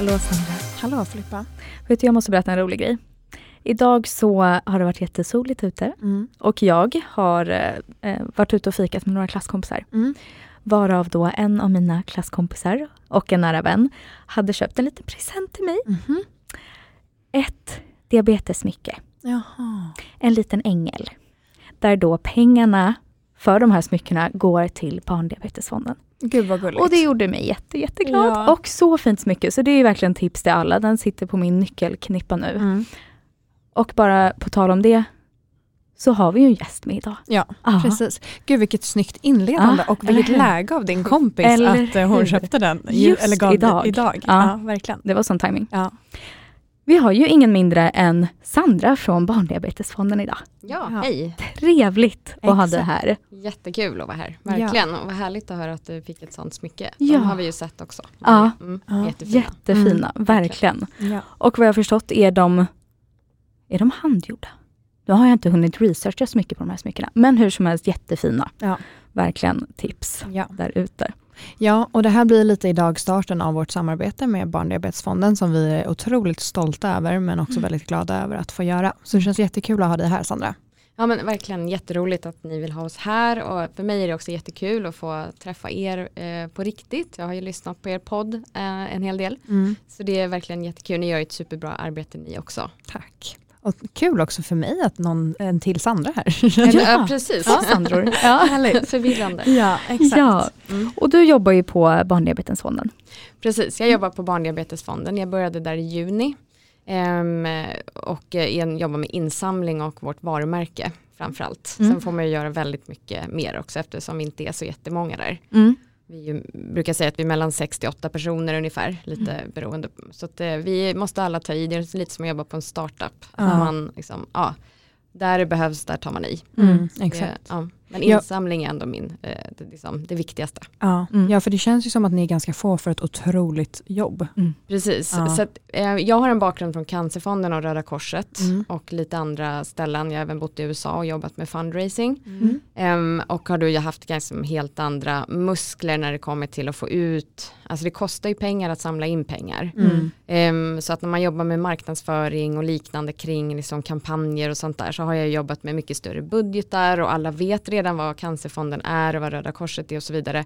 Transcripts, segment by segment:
Hallå Sandra. Hallå Filippa. Vet du, jag måste berätta en rolig grej. Idag så har det varit jättesoligt ute Mm. och jag har eh, varit ute och fikat med några klasskompisar. Mm. Varav då en av mina klasskompisar och en nära vän hade köpt en liten present till mig. Mhm. Ett diabetessmycke. Jaha. En liten ängel. Där då pengarna för de här smyckena går till Barndiabetesfonden. Gud vad gulligt. Och det gjorde mig jätte, jätteglad. Ja. Och så fint smycke. Så det är verkligen tips till alla. Den sitter på min nyckelknippa nu. Mm. Och bara på tal om det så har vi ju en gäst med idag. Ja, Aha. precis. Gud vilket snyggt inledande Ja, och vilket läge av din kompis Eller att eh, hon hur? köpte den. Just eller gav idag. idag. Ja. Ja. verkligen. Det var sån timing. Ja. Vi har ju ingen mindre än Sandra från Barndiabetesfonden idag. Ja, Ja. hej. Trevligt att ha dig Exakt. här. Jättekul att vara här. Verkligen. Och vad härligt att höra att du fick ett sånt smycke. Ja. De har vi ju sett också. Ja. Mm, Ja. Jättefina. Jättefina, Mm, verkligen. Ja. Och vad jag har förstått är de, är de handgjorda. Nu har jag inte hunnit researcha så mycket på de här smyckena. Men hur som helst jättefina. Ja. Verkligen tips Ja. där ute. Ja, och det här blir lite idag starten av vårt samarbete med Barndiabetesfonden som vi är otroligt stolta över men också väldigt glada över att få göra. Så det känns jättekul att ha dig här Sandra. Ja men verkligen jätteroligt att ni vill ha oss här och för mig är det också jättekul att få träffa er eh, på riktigt. Jag har ju lyssnat på er podd eh, en hel del. Så det är verkligen jättekul. Ni gör ett superbra arbete ni också. Tack. Och kul också för mig att någon, en till Sandra här. Eller, ja, precis. Ja, Sandror. Ja. Härligt. Förvirrande. ja, exakt. ja. Mm. Och du jobbar ju på Barndiabetesfonden. Precis, jag jobbar på Barndiabetesfonden. Jag började där i juni ehm, och jobbar med insamling och vårt varumärke framförallt. Mm. Sen får man ju göra väldigt mycket mer också eftersom vi inte är så jättemånga där. Mm. Vi brukar säga att vi är mellan 68 personer ungefär, lite Mm. beroende. Så att, eh, vi måste alla ta i, det är lite som att jobba på en startup. Att Man, liksom, ja, där det behövs, där tar man i. Mm, Det- exakt. ja. Men insamling är ändå min, eh, det, liksom, det viktigaste. Ja. Mm. ja, för det känns ju som att ni är ganska få för ett otroligt jobb. Precis, Ja. så att, eh, jag har en bakgrund från Cancerfonden och Röda Korset Mm. och lite andra ställen. Jag har även bott i USA och jobbat med fundraising. Mm. Ehm, och har då ju haft ganska helt andra muskler när det kommer till att få ut, alltså det kostar ju pengar att samla in pengar. Mm. Ehm, så att när man jobbar med marknadsföring och liknande kring liksom kampanjer och sånt där så har jag jobbat med mycket större budgetar och alla vet redan vad Cancerfonden är och vad Röda Korset är och så vidare.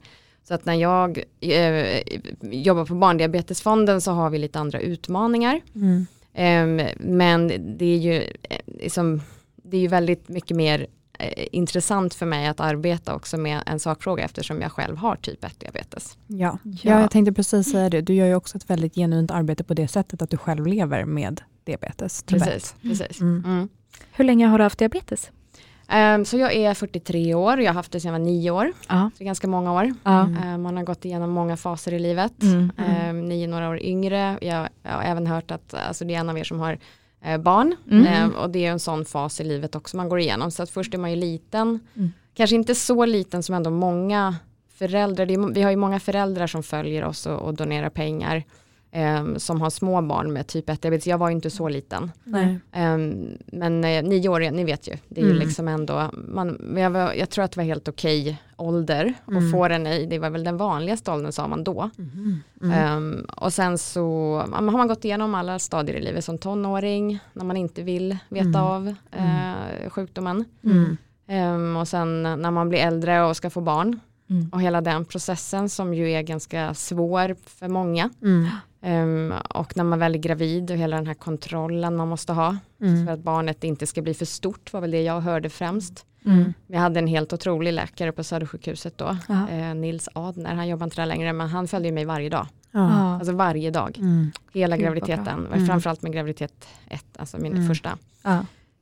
Så att när jag eh, jobbar på Barndiabetesfonden så har vi lite andra utmaningar. Mm. Ehm, men det är ju eh, liksom, det är ju väldigt mycket mer eh, intressant för mig att arbeta också med en sakfråga eftersom jag själv har typ 1 diabetes. Ja. Ja. ja, jag tänkte precis säga det. Du gör ju också ett väldigt genuint arbete på det sättet att du själv lever med diabetes. typ Precis, precis. Mm. Mm. Hur länge har du haft diabetes? Ehm, så jag är 43 år, jag har haft det sedan jag var 9 år, Ja. så ganska många år. Mm. Ehm, man har gått igenom många faser i livet. Mm. Ehm, ni är några år yngre, jag, jag har även hört att alltså, det är en av er som har eh, barn Mm. Ehm, och det är en sån fas i livet också man går igenom. Så att först är man ju liten, Mm. kanske inte så liten som ändå många föräldrar, är, vi har ju många föräldrar som följer oss och, och donerar pengar ehm, som har små barn med typ 1 diabetes. Jag var ju inte så liten. Nej. Ehm, men eh, nio år, ni vet ju, det är ju Mm. liksom ändå, man, jag, var, jag tror att det var helt okej ålder Mm. att få den i, det var väl den vanligaste åldern sa man då. Mm. Mm. Ehm, och sen så har man gått igenom alla stadier i livet som tonåring, när man inte vill veta Mm. av eh, sjukdomen. Mm. Ehm, och sen när man blir äldre och ska få barn. Mm. Och hela den processen som ju är ganska svår för många. Ehm, och när man väl är gravid och hela den här kontrollen man måste ha. För Mm. att barnet inte ska bli för stort var väl det jag hörde främst. Mm. Vi hade en helt otrolig läkare på Södersjukhuset då. Eh, Nils Adner, han jobbar inte där längre men han följde mig varje dag. Ja. Alltså varje dag. Mm. Hela graviditeten. bra. Mm. Framförallt med graviditet 1, alltså min Mm. första.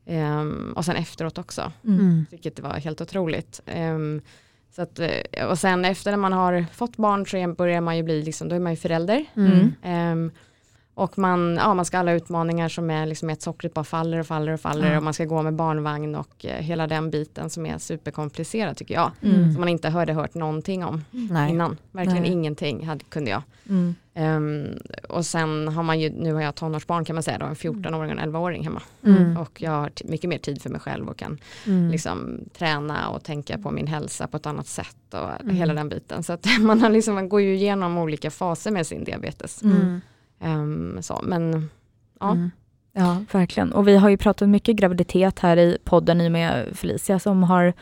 Ehm, och sen efteråt också. Mm. Vilket var helt otroligt. Ehm, så att, eh, och sen efter när man har fått barn så börjar man ju bli, liksom, då är man ju förälder. Mm. Ehm, och man, ja, man ska alla utmaningar som är liksom att sockret bara faller och faller och faller Ja. och man ska gå med barnvagn och eh, hela den biten som är superkomplicerad tycker jag. Mm. Som man inte hörde hört någonting om Nej. innan. Verkligen Nej. ingenting hade, kunde jag. Mm. Ehm, och sen har man ju, nu har jag tonårsbarn kan man säga då, en 14-åring och en 11-åring hemma. Mm. Och jag har mycket mer tid för mig själv och kan Mm. liksom träna och tänka på min hälsa på ett annat sätt och Mm. hela den biten. Så att man, har liksom, man går ju igenom olika faser med sin diabetes. Mm. Mm. Um, så, men ja. Mm. Ja, verkligen. Och vi har ju pratat mycket graviditet här i podden i och med Felicia som har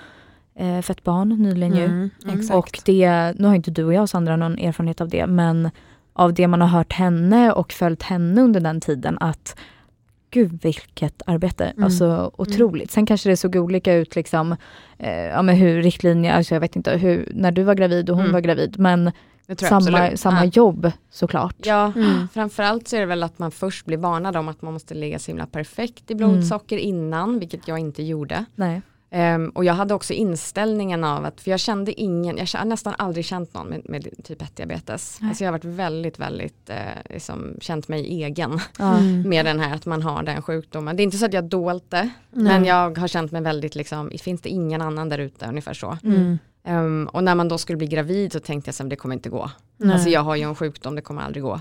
eh, fött barn nyligen ju. Mm. Och det, nu har inte du och jag Sandra någon erfarenhet av det, men av det man har hört henne och följt henne under den tiden att gud vilket arbete, Mm. alltså otroligt. Sen kanske det såg olika ut liksom, eh, ja men hur riktlinjer, alltså jag vet inte hur, när du var gravid och hon Mm. var gravid, men samma, samma Ja. jobb såklart. Ja, Mm. framförallt så är det väl att man först blir varnad om att man måste ligga så himla perfekt i blodsocker innan, vilket jag inte gjorde. Nej. Ehm, och jag hade också inställningen av att, för jag kände ingen, jag har nästan aldrig känt någon med, med typ 1 diabetes. Nej. Alltså jag har varit väldigt, väldigt, eh, liksom, känt mig egen. Mm. med den här att man har den sjukdomen. Det är inte så att jag dolt det, Nej. men jag har känt mig väldigt, liksom, finns det ingen annan där ute, ungefär så. Mm. Ehm, och när man då skulle bli gravid så tänkte jag att det kommer inte gå. Nej. Alltså jag har ju en sjukdom, det kommer aldrig gå.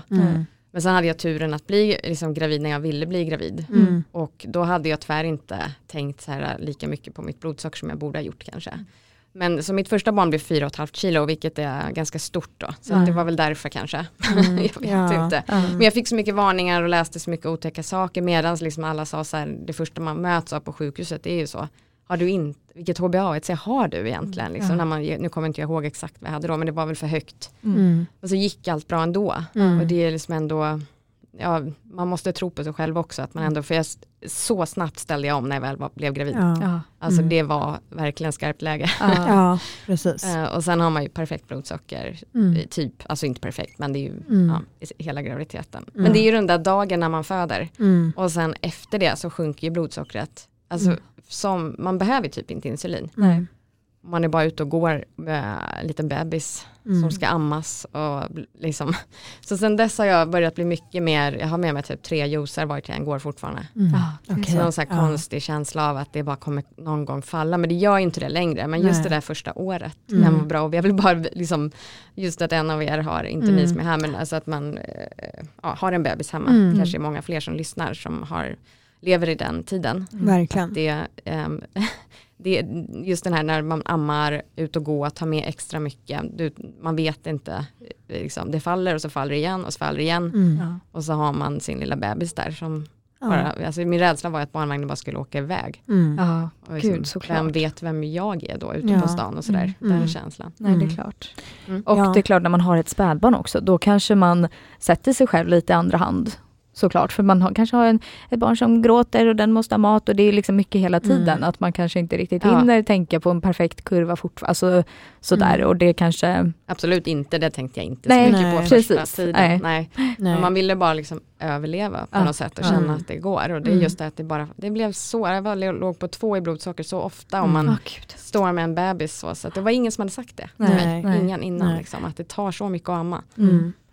Mm. Men sen hade jag turen att bli liksom, gravid när jag ville bli gravid. Mm. Och då hade jag tyvärr inte tänkt så här lika mycket på mitt blodsocker som jag borde ha gjort kanske. Men så mitt första barn blev 4,5 kilo vilket är ganska stort då. Så Mm. det var väl därför kanske. Mm. jag vet Ja. inte. Ja. Men jag fick så mycket varningar och läste så mycket otäcka saker medan liksom alla sa så här, det första man möts av på sjukhuset det är ju så, har du inte, vilket HbA1c har du egentligen? Liksom, Ja. när man, nu kommer inte jag ihåg exakt vad jag hade då men det var väl för högt. Mm. Och så gick allt bra ändå. Mm. Och det är liksom ändå, ja, man måste tro på sig själv också. Att man ändå, för jag, så snabbt ställde jag om när jag väl var, blev gravid. Ja. Alltså Mm. det var verkligen skarpt läge. Ja. ja, precis. Eh, och sen har man ju perfekt blodsocker, Mm. eh, typ, alltså inte perfekt men det är ju Mm. hela graviditeten. Mm. Men det är ju den där dagen när man föder Mm. och sen efter det så sjunker ju blodsockret. Alltså Mm. som, man behöver typ inte insulin. Nej. Man är bara ute och går med en liten bebis Mm. som ska ammas. Och liksom. Så sen dess har jag börjat bli mycket mer, jag har med mig typ tre juicer vart jag än går fortfarande. Mm. Ja, Okej. Så någon så här konstig känsla av att det bara kommer någon gång falla. Men det gör ju inte det längre. Men just Nej. det där första året Mm. när man var bra. Och jag vill bara liksom, just att en av er har, inte Mm. ni som är här, men alltså att man ja, har en bebis hemma. Mm. Kanske är många fler som lyssnar som har, lever i den tiden. Verkligen. Det, ehm, det är just den här när man ammar, ut och gå, tar med extra mycket. Du, man vet inte, eh, liksom, det faller och så faller det igen och så faller det igen. Mm. Ja. Och så har man sin lilla bebis där som Ja. bara, alltså min rädsla var att barnvagnen bara skulle åka iväg. Mm. Ja. Och liksom, Gud, såklart. Vem vet vem jag är då ute Ja. på stan och sådär. Mm. Den känslan. Nej, det är Mm. klart. Mm. Och Ja. det är klart när man har ett spädbarn också, då kanske man sätter sig själv lite i andra hand. Såklart, för man har, kanske har en, ett barn som gråter och den måste ha mat och det är liksom mycket hela tiden. Mm. Att man kanske inte riktigt Ja. hinner tänka på en perfekt kurva fortfarande. Alltså, sådär Mm. och det kanske... Absolut inte, det tänkte jag inte Nej, så mycket nej, på första precis. tiden. Nej. Nej. Nej. Man ville bara liksom överleva på Ja. något sätt och känna Mm. att det går. Och det är Mm. just det att det bara, det blev så, jag var, låg på två i blodsocker så ofta om Mm. man gud. står med en bebis så. Så att det var ingen som hade sagt det. Nej, till mig. nej. Ingen innan Nej. liksom, att det tar så mycket att amma.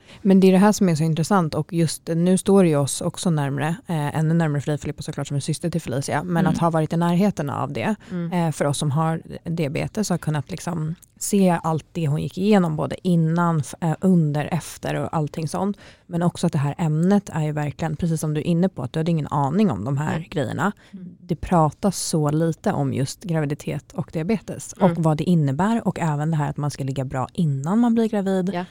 Mm. Men det är det här som är så intressant och just nu står det ju oss också närmre, eh, ännu närmare för dig Filippa såklart som är syster till Felicia, men Mm. att ha varit i närheten av det Mm. eh, för oss som har diabetes har kunnat liksom se allt det hon gick igenom både innan, eh, under, efter och allting sånt. Men också att det här ämnet är ju verkligen, precis som du är inne på, att du hade ingen aning om de här Mm. grejerna. Mm. Det pratas så lite om just graviditet och diabetes Mm. och vad det innebär och även det här att man ska ligga bra innan man blir gravid. Ja.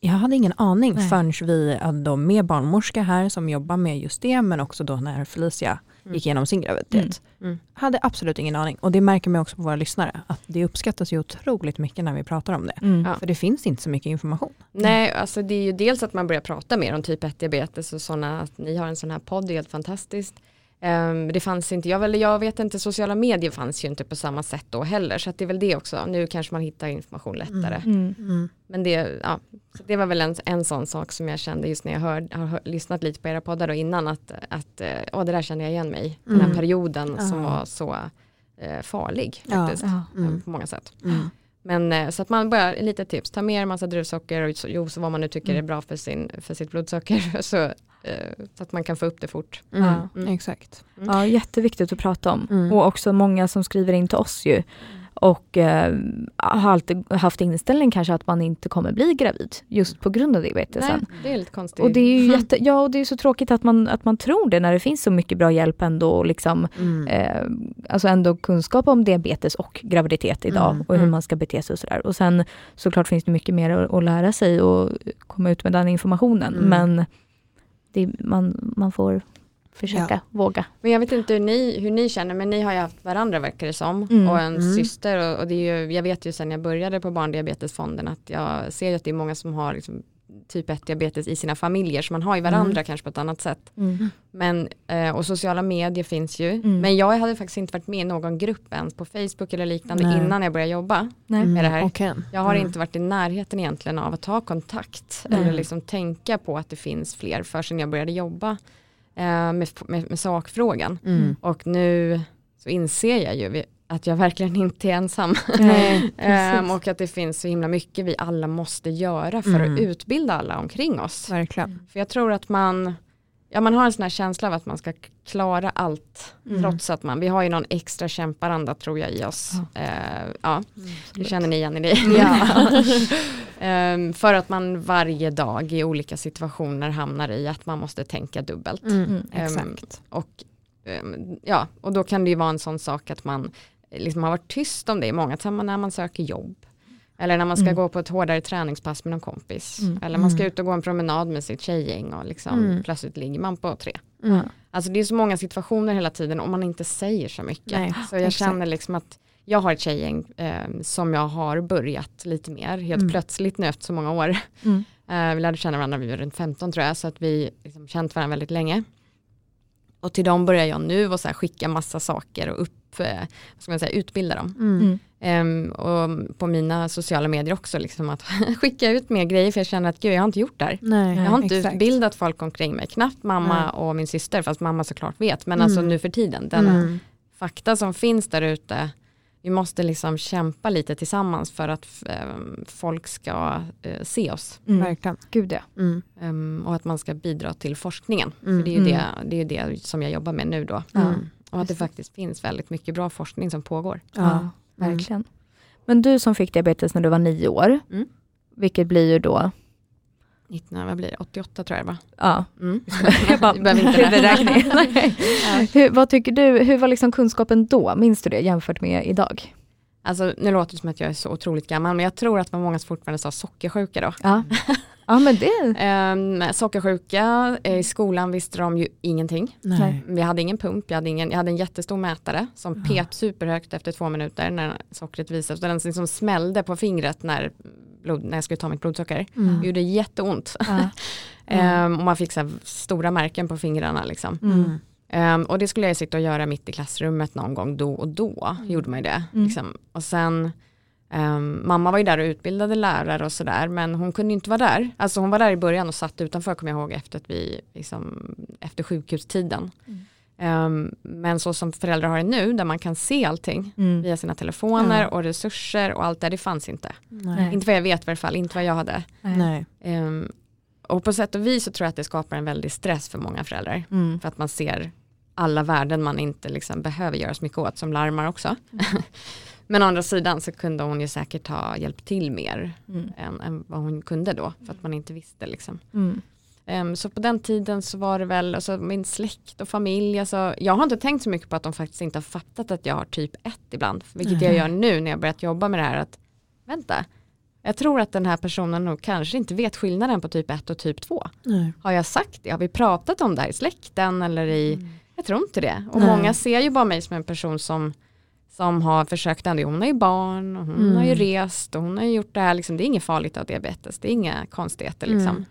Jag hade ingen aning Nej. förrän vi hade med barnmorska här som jobbar med just det, men också då när Felicia Mm. gick igenom sin graviditet. Mm. Mm. Hade absolut ingen aning. Och det märker man också på våra lyssnare, att det uppskattas ju otroligt mycket när vi pratar om det. Mm. Ja. För det finns inte så mycket information. Nej, alltså det är ju dels att man börjar prata mer om typ 1 diabetes och sådana, att ni har en sån här podd, det är helt fantastiskt. Ehm, det fanns inte, jag, väl, jag vet inte, sociala medier fanns ju inte på samma sätt då heller, så det är väl det också. Nu kanske man hittar information lättare. Mm. Men det, ja, det var väl en, en sån sak som jag kände just när jag hör, har hör, lyssnat lite på era poddar och innan, att, att eh, åh, det där kände jag igen mig. Den här Mm. perioden som Ja. var så eh, farlig Ja. faktiskt, Ja. Mm. eh, på många sätt. Mm. Men eh, så att man bara, lite tips, ta med er massa druvsocker och så- juice och vad man nu tycker Mm. är bra för, sin, för sitt blodsocker. så, eh, så att man kan få upp det fort. Mm. Ja. Mm. Exakt. Ja, jätteviktigt att prata om. Mm. Och också många som skriver in till oss ju. Och eh, har alltid haft inställning kanske att man inte kommer bli gravid just på grund av diabetesen. Nej, det är lite konstigt. Och det är ju jätte, ja, och det är så tråkigt att man, att man tror det när det finns så mycket bra hjälp ändå. Och liksom, Mm. eh, alltså ändå kunskap om diabetes och graviditet idag Mm, och hur mm. man ska bete sig och sådär. Och sen såklart finns det mycket mer att, att lära sig och komma ut med den informationen. Mm. Men det, man, man får försöka våga. Men jag vet inte hur ni, hur ni känner, men ni har ju haft varandra verkar det som. Mm. Och en Mm. syster. Och, och det är ju, jag vet ju sen jag började på Barndiabetesfonden att jag ser ju att det är många som har liksom, typ 1 diabetes i sina familjer. Så man har ju varandra kanske på ett annat sätt. Mm. Men, eh, och sociala medier finns ju. Mm. Men jag hade faktiskt inte varit med i någon grupp ens på Facebook eller liknande Nej. innan jag började jobba. Nej. med det här. okej. Jag har Mm. inte varit i närheten egentligen av att ta kontakt Nej. eller liksom tänka på att det finns fler förrän jag började jobba med, med, med sakfrågan. Mm. Och nu så inser jag ju att jag verkligen inte är ensam. Ehm, och att det finns så himla mycket vi alla måste göra för Mm. att utbilda alla omkring oss. Verkligen. För jag tror att man, ja, man har en sån här känsla av att man ska klara allt. Mm. Trots att man, vi har ju någon extra kämparanda tror jag i oss. Ja. Eh, ja, det känner ni igen i det. Ehm, för att man varje dag i olika situationer hamnar i att man måste tänka dubbelt. Mm. Mm. Exakt. Och, ehm, ja, och då kan det ju vara en sån sak att man liksom har varit tyst om det i många sammanhang när man söker jobb. Eller när man ska Mm. gå på ett hårdare träningspass med någon kompis. Mm. Eller man ska Mm. ut och gå en promenad med sitt tjejgäng och liksom Mm. plötsligt ligger man på tre. Mm. Alltså det är så många situationer hela tiden och man inte säger så mycket. Nej, så jag exakt. känner liksom att jag har ett tjejgäng eh, som jag har börjat lite mer, helt Mm. plötsligt nu efter så många år. Mm. Eh, vi lärde känna varandra, vi var runt 15 tror jag, så att vi liksom känt varandra väldigt länge. Och till dem börjar jag nu och så här skicka massa saker och upp, eh, vad ska man säga, utbilda dem. Mm. Mm. Ehm, och på mina sociala medier också, liksom att skicka ut mer grejer för jag känner att gud jag har inte gjort det här. Nej, Jag har inte exakt. utbildat folk omkring mig, knappt mamma Nej. och min syster, fast mamma såklart vet, men Mm. alltså nu för tiden, den Mm. fakta som finns där ute, vi måste liksom kämpa lite tillsammans för att ehm, folk ska eh, se oss Mm. Verkligen. Gud ja. Mm. Ehm, och att man ska bidra till forskningen. Mm. För det är ju Mm. det, det, är ju det som jag jobbar med nu då. Mm. Och att det faktiskt finns väldigt mycket bra forskning som pågår. Ja, verkligen. Men du som fick diabetes när du var nio år, Mm. vilket blir ju då, 19, vad blir det? 88 tror jag det var. ja, Mm. jag bara, huvudräkning. räkna. hur, vad tycker du, hur var liksom kunskapen då, minns du det jämfört med idag? Alltså nu låter det som att jag är så otroligt gammal, men jag tror att det var många som fortfarande sa sockersjuka då. Ja, ja men det, Um, sockersjuka, eh, i skolan visste de ju ingenting. Nej. Vi hade ingen pump, jag hade, ingen, jag hade en jättestor mätare som pep superhögt efter två minuter när sockret visades. Den liksom smällde på fingret när, blod, när jag skulle ta mitt blodsocker. Mm. Det gjorde jätteont. ja. Ehm, och man fick så här stora märken på fingrarna. Liksom. Mm. Ehm, och det skulle jag sitta och göra mitt i klassrummet någon gång då och då. Gjorde man ju det. Mm. Liksom. Och sen, ehm, mamma var ju där och utbildade lärare och sådär. Men hon kunde ju inte vara där. Alltså hon var där i början och satt utanför kommer jag ihåg efter, att vi, liksom, efter sjukhustiden. Mm. Ehm, men så som föräldrar har det nu där man kan se allting Mm. via sina telefoner Ja. och resurser och allt det, det fanns inte. Nej. Inte vad jag vet i alla fall, inte vad jag hade. Nej. Och på sätt och vis så tror jag att det skapar en väldig stress för många föräldrar. Mm. För att man ser alla värden man inte liksom behöver göra så mycket åt som larmar också. Men å andra sidan så kunde hon ju säkert ha hjälpt till mer Mm. än, än vad hon kunde då. För att man inte visste liksom. Mm. Ehm, så på den tiden så var det väl, alltså min släkt och familj, alltså, jag har inte tänkt så mycket på att de faktiskt inte har fattat att jag har typ 1 ibland. Vilket jag gör nu när jag börjat jobba med det här. att Vänta, jag tror att den här personen nog kanske inte vet skillnaden på typ 1 och typ 2. Nej. Har jag sagt det? Har vi pratat om det här i släkten eller i, jag tror inte det. Och Nej. många ser ju bara mig som en person som, som har försökt ändå, hon har ju barn och hon Mm. har ju rest och hon har ju gjort det här, liksom, det är inget farligt av diabetes, det är inga konstigheter liksom. Mm.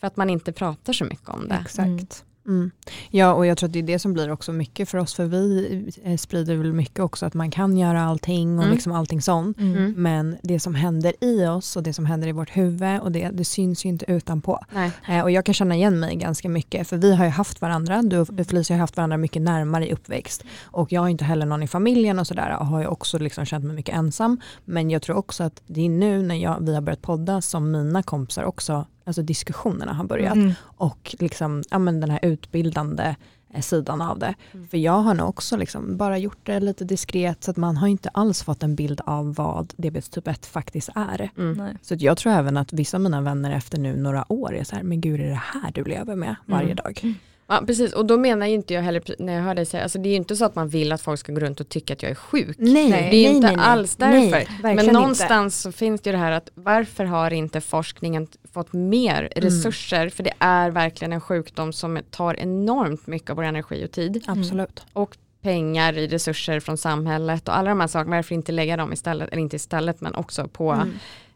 För att man inte pratar så mycket om det. Exakt. Mm. Ja, och jag tror att det är det som blir också mycket för oss, för vi eh, sprider väl mycket också att man kan göra allting och Mm. liksom allting sånt. Mm. Mm. Men det som händer i oss och det som händer i vårt huvud och det, det syns ju inte utanpå. Nej. Eh, och jag kan känna igen mig ganska mycket för vi har ju haft varandra, du och Felicia har haft varandra mycket närmare i uppväxt och jag har inte heller någon i familjen och sådär och har ju också liksom känt mig mycket ensam. Men jag tror också att det är nu när jag, vi har börjat podda som mina kompisar också, alltså diskussionerna har börjat Mm. och liksom, ja, men den här utbildande eh, sidan av det. Mm. För jag har nog också liksom bara gjort det lite diskret så att man har inte alls fått en bild av vad diabetes typ 1 faktiskt är. Mm. Nej. Så att jag tror även att vissa av mina vänner efter nu några år är så här, men gud är det här du lever med varje Mm. dag? Ja, precis, och då menar ju inte jag heller, när jag hör dig säga, alltså det är ju inte så att man vill att folk ska gå runt och tycka att jag är sjuk. Nej, det är ju inte alls därför. Men någonstans så finns det ju det här att varför har inte forskningen fått mer resurser? För det är verkligen en sjukdom som tar enormt mycket av vår energi och tid. inte. Absolut. Och pengar i resurser från samhället och alla de här sakerna. Varför inte lägga dem istället, eller inte istället men också på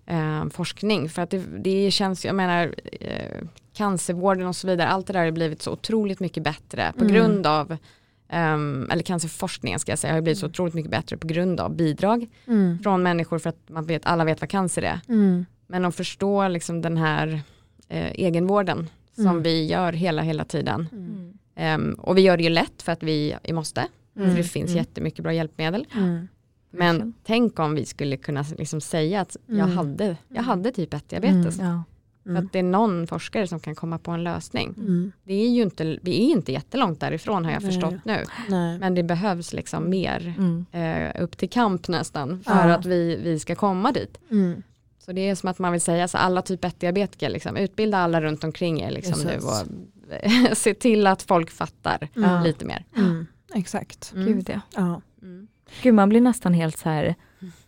Mm. eh, forskning. För att det, det känns, jag menar, eh, cancervården och så vidare, allt det där har blivit så otroligt mycket bättre på Mm. grund av ehm, eller cancerforskningen ska jag säga, har blivit så otroligt mycket bättre på grund av bidrag Mm. från människor för att man vet, alla vet vad cancer är. Mm. Men att förstå liksom den här eh, egenvården som Mm. vi gör hela, hela tiden. Ehm, och vi gör det ju lätt för att vi, måste. Mm. För det finns Mm. jättemycket bra hjälpmedel. Mm. Men Verkligen. tänk om vi skulle kunna liksom säga att jag, hade, jag hade typ 1-diabetes. Ja. För Mm. att det är någon forskare som kan komma på en lösning. Mm. Det är ju inte, vi är inte jättelångt därifrån har jag Nej. förstått nu. Nej. Men det behövs liksom mer Mm. eh, upp till kamp nästan för Ja. att vi, vi ska komma dit. Mm. Så det är som att man vill säga så alla typ 1-diabetiker, liksom, utbilda alla runt omkring er liksom nu och se till att folk fattar Mm. lite mer. Mm. Exakt. Mm. Gud ja. Ja. Mm. Gud man blir nästan helt så här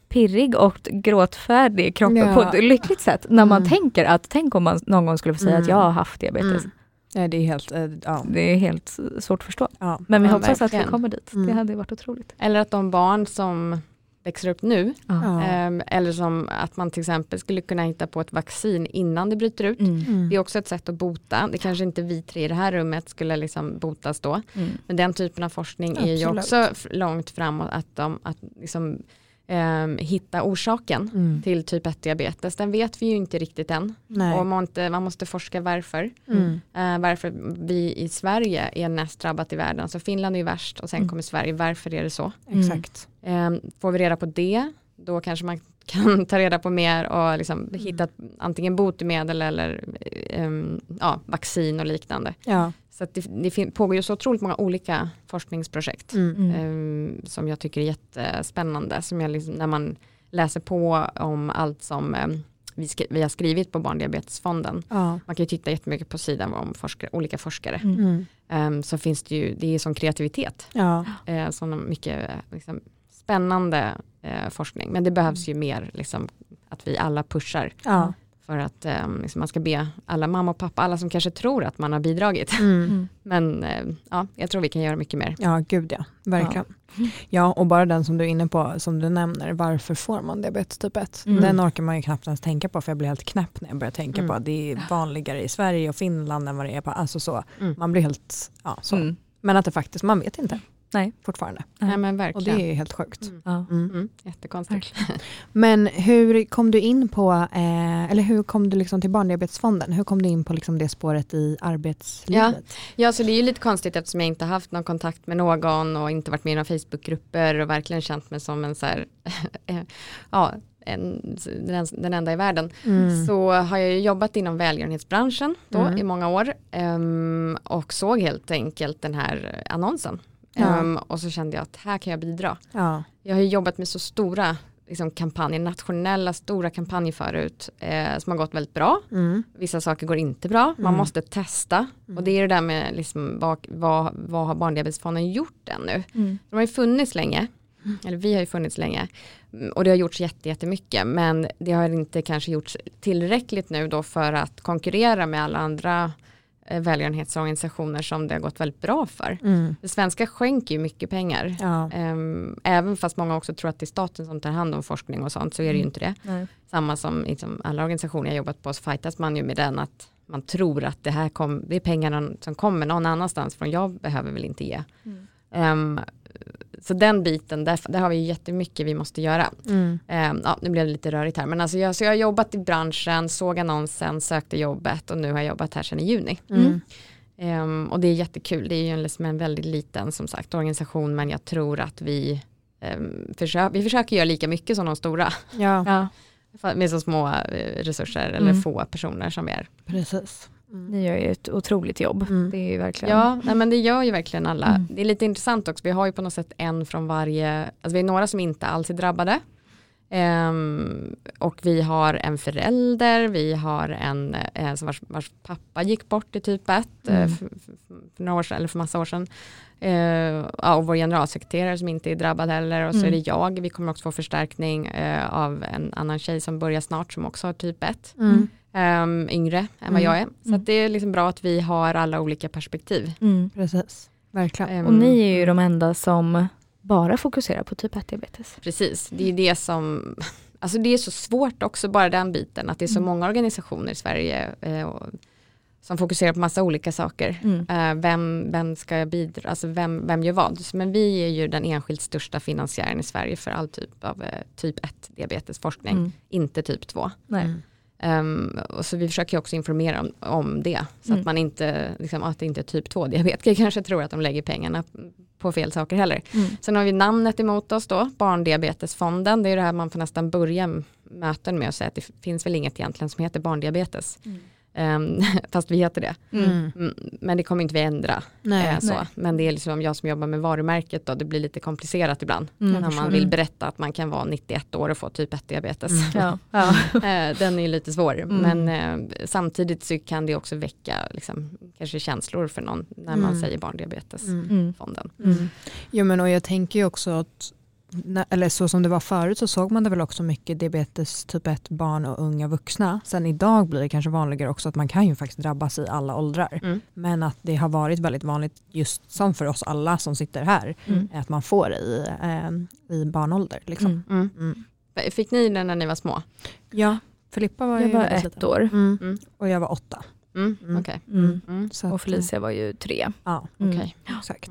pirrig och gråtfärdig i kroppen Ja. på ett lyckligt sätt. När man Mm. tänker att, tänk om man någon gång skulle få säga Mm. att jag har haft diabetes. Mm. Ja, det är helt, eh, ja. Det är helt svårt att förstå. ja. Men vi Ja, hoppas att vi verkligen. kommer dit. Mm. Det hade varit otroligt. Eller att de barn som växer upp nu, Ja. ehm, eller som att man till exempel skulle kunna hitta på ett vaccin innan det bryter ut. Mm. Mm. Det är också ett sätt att bota. Det kanske inte vi tre i det här rummet skulle liksom botas då. Mm. Men den typen av forskning är ju Absolut. också långt framåt att, de, att liksom, ehm, hitta orsaken Mm. till typ 1-diabetes. Den vet vi ju inte riktigt än. Nej. Och man, inte, man måste forska varför. Mm. Eh, varför vi i Sverige är näst drabbat i världen. Så Finland är ju värst och sen Mm. kommer Sverige. Varför är det så? Exakt. Eh, får vi reda på det, då kanske man kan ta reda på mer och liksom Mm. hitta antingen botemedel eller ehm, ja, vaccin och liknande. Ja. Så det, det pågår ju så otroligt många olika forskningsprojekt Mm. Mm. ehm, som jag tycker är jättespännande. Som jag liksom, när man läser på om allt som ehm, vi, vi har skrivit på Barndiabetesfonden. Ja. Man kan ju titta jättemycket på sidan om forskare, olika forskare. Mm. Mm. Ehm, så finns det ju, det är sån kreativitet. Ja. Eh, sån mycket liksom, spännande eh, forskning. Men det behövs ju mer liksom, att vi alla pushar Ja. För att eh, liksom, man ska be alla mamma och pappa, alla som kanske tror att man har bidragit. Mm. Mm. Men eh, ja, jag tror vi kan göra mycket mer. Ja, gud ja. Verkligen. Ja. och bara den som du är inne på, som du nämner, varför får man diabetes typ 1? Mm. Den orkar man ju knappt ens tänka på, för jag blir helt knäpp när jag börjar tänka Mm. på att det är vanligare i Sverige och Finland än vad det är på, alltså så. Mm. Man blir helt, ja så. Mm. Men att det faktiskt, man vet inte. Nej. Fortfarande. Nej men Och verkligen. det är helt sjukt. Mm. Ja. Mm. Mm, jättekonstigt. Men hur kom du in på, eh, eller hur kom du liksom till Barndiabetesfonden? Hur kom du in på liksom det spåret i arbetslivet? Ja, så det är ju lite konstigt eftersom jag inte haft någon kontakt med någon och inte varit med i några Facebookgrupper och verkligen känt mig som en så här, ja, en, den, den enda i världen. Mm. Så har jag jobbat inom välgörenhetsbranschen då Mm. i många år ehm, och såg helt enkelt den här annonsen. Ja. Ehm, och så kände jag att här kan jag bidra. Ja. Jag har ju jobbat med så stora liksom, kampanjer, nationella stora kampanjer förut eh, som har gått väldigt bra. Mm. Vissa saker går inte bra, man Mm. måste testa. Och det är det där med liksom, vad, vad, vad har Barndiabetesfonden gjort ännu? Mm. De har ju funnits länge, eller vi har ju funnits länge. Mm, Och det har gjorts jätte- jättemycket, men det har inte kanske gjorts tillräckligt nu då för att konkurrera med alla andra välgörenhetsorganisationer som det har gått väldigt bra för. Mm. Det svenska skänker ju mycket pengar. Ja. Ehm, även fast många också tror att det är staten som tar hand om forskning och sånt så är det ju Mm. inte det. Nej. Samma som liksom alla organisationer jag jobbat på så fightas man ju med den att man tror att det här kom, det är pengar någon, som kommer någon annanstans från jag behöver väl inte ge. Mm. Ehm, så den biten, där, där har vi jättemycket vi måste göra. Mm. Ehm, ja, nu blev det lite rörigt här, men alltså jag, så jag har jobbat i branschen, såg annonsen, sökte jobbet och nu har jag jobbat här sedan i juni. Mm. Ehm, och det är jättekul, det är ju en, liksom en väldigt liten som sagt organisation, men jag tror att vi, um, försöker, vi försöker göra lika mycket som de stora, Ja, Ja, med så små eh, resurser eller Mm. få personer som vi är. precis. Mm. ni gör ju ett otroligt jobb. Mm. Det är verkligen. Ja, nej, men det gör ju verkligen alla. Mm. Det är lite intressant också, vi har ju på något sätt en från varje, alltså vi är några som inte alls är drabbade. Ehm, och vi har en förälder, vi har en eh, vars, vars pappa gick bort i typ 1 Mm. för, för, några år sedan, eller för massa år sedan. Eh, ja, och vår generalsekreterare som inte är drabbad heller och så Mm. är det jag. Vi kommer också få förstärkning eh, av en annan tjej som börjar snart som också har typ 1. Mm. Um, yngre än vad Mm. jag är. Så Mm. att det är liksom bra att vi har alla olika perspektiv. Mm. Precis, verkligen. Ehm, Och ni är ju de enda som bara fokuserar på typ 1-diabetes. Precis, det är det som, alltså det är så svårt också bara den biten, att det är så Mm. många organisationer i Sverige eh, och, som fokuserar på massa olika saker. Mm. Eh, vem, vem ska bidra, alltså vem, vem gör vad? Men vi är ju den enskilt största finansiären i Sverige för all typ av eh, typ 1 diabetesforskning, Mm. inte typ 2. Nej. Um, och så vi försöker också informera om, om det. Så Mm. att man inte, liksom, att det inte är typ 2 diabetiker kanske tror att de lägger pengarna på fel saker heller. Mm. Sen har vi namnet emot oss då, Barndiabetesfonden. Det är det här man får nästan börja möten med och säga att det finns väl inget egentligen som heter barndiabetes. Mm. Um, fast vi heter det. Mm. Mm, men det kommer inte vi ändra. Nej. eh, så. nej. Men det är liksom jag som jobbar med varumärket då, det blir lite komplicerat ibland. Mm. När man vill Mm. berätta att man kan vara 91 år och få typ 1 diabetes. Mm. Ja. Ja. Eh, Den är ju lite svår, Mm. men eh, samtidigt så kan det också väcka liksom, kanske känslor för någon när man Mm. säger barndiabetesfonden. Mm. Mm. Jo men och jag tänker ju också att, eller så som det var förut så såg man det väl också mycket diabetes typ 1 barn och unga vuxna. Sen idag blir det kanske vanligare också att man kan ju faktiskt drabbas i alla åldrar. Mm. Men att det har varit väldigt vanligt just som för oss alla som sitter här Mm. att man får det i, eh, i barnålder. Liksom. Mm. Mm. Mm. Fick ni den när ni var små? Ja, Filippa var Jag var ett liten. år Mm. Och jag var åtta. Så att, och Felicia var ju tre. Ja. Okej. exakt.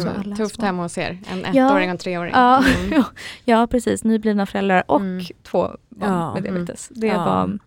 Mm. Det var alla tufft små. hemma hos er. En ettåring och en treåring. Ja, Mm. ja precis, nyblivna föräldrar och Mm. två barn Ja, med mm. diabetes. Det Ja. var,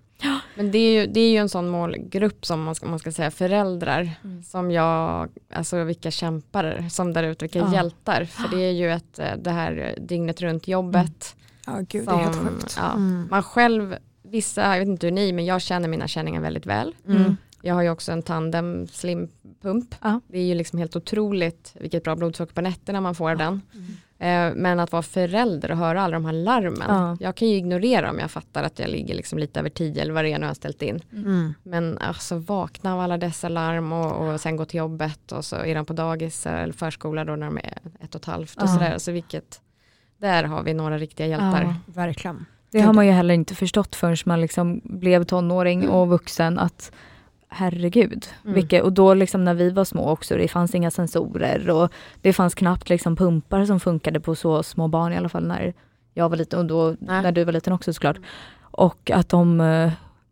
Men det är, ju, det är ju en sån målgrupp som man ska, man ska säga föräldrar Mm. som jag, alltså vilka kämpar som där ute, vilka Ja. hjältar. För det är ju ett, eh, det här dygnet runt jobbet. Ja, gud det är helt Som- sjukt. ja. Mm. Man själv, vissa, jag vet inte hur ni, men jag känner mina känningar väldigt väl. Mm. Jag har ju också en tandem slimpump. Ja. Det är ju liksom helt otroligt vilket bra blodsocker på nätterna man får den. Mm. Eh, Men att vara förälder och höra alla de här larmen. Ja. Jag kan ju ignorera om jag fattar att jag ligger liksom lite över tio eller vad det är nu jag har ställt in. Mm. Men alltså vakna av alla dessa larm och, och sen gå till jobbet och så är de på dagis eller förskola då när de är ett och ett halvt och Ja. sådär. Så vilket, där har vi några riktiga hjältar. Ja. Verkligen. Det har man ju heller inte förstått förrän man liksom blev tonåring och vuxen att herregud. Mm. Vilka, och då liksom när vi var små också, det fanns inga sensorer och det fanns knappt liksom pumpar som funkade på så små barn i alla fall när jag var liten och då Nej. när du var liten också såklart. Och att de, eh,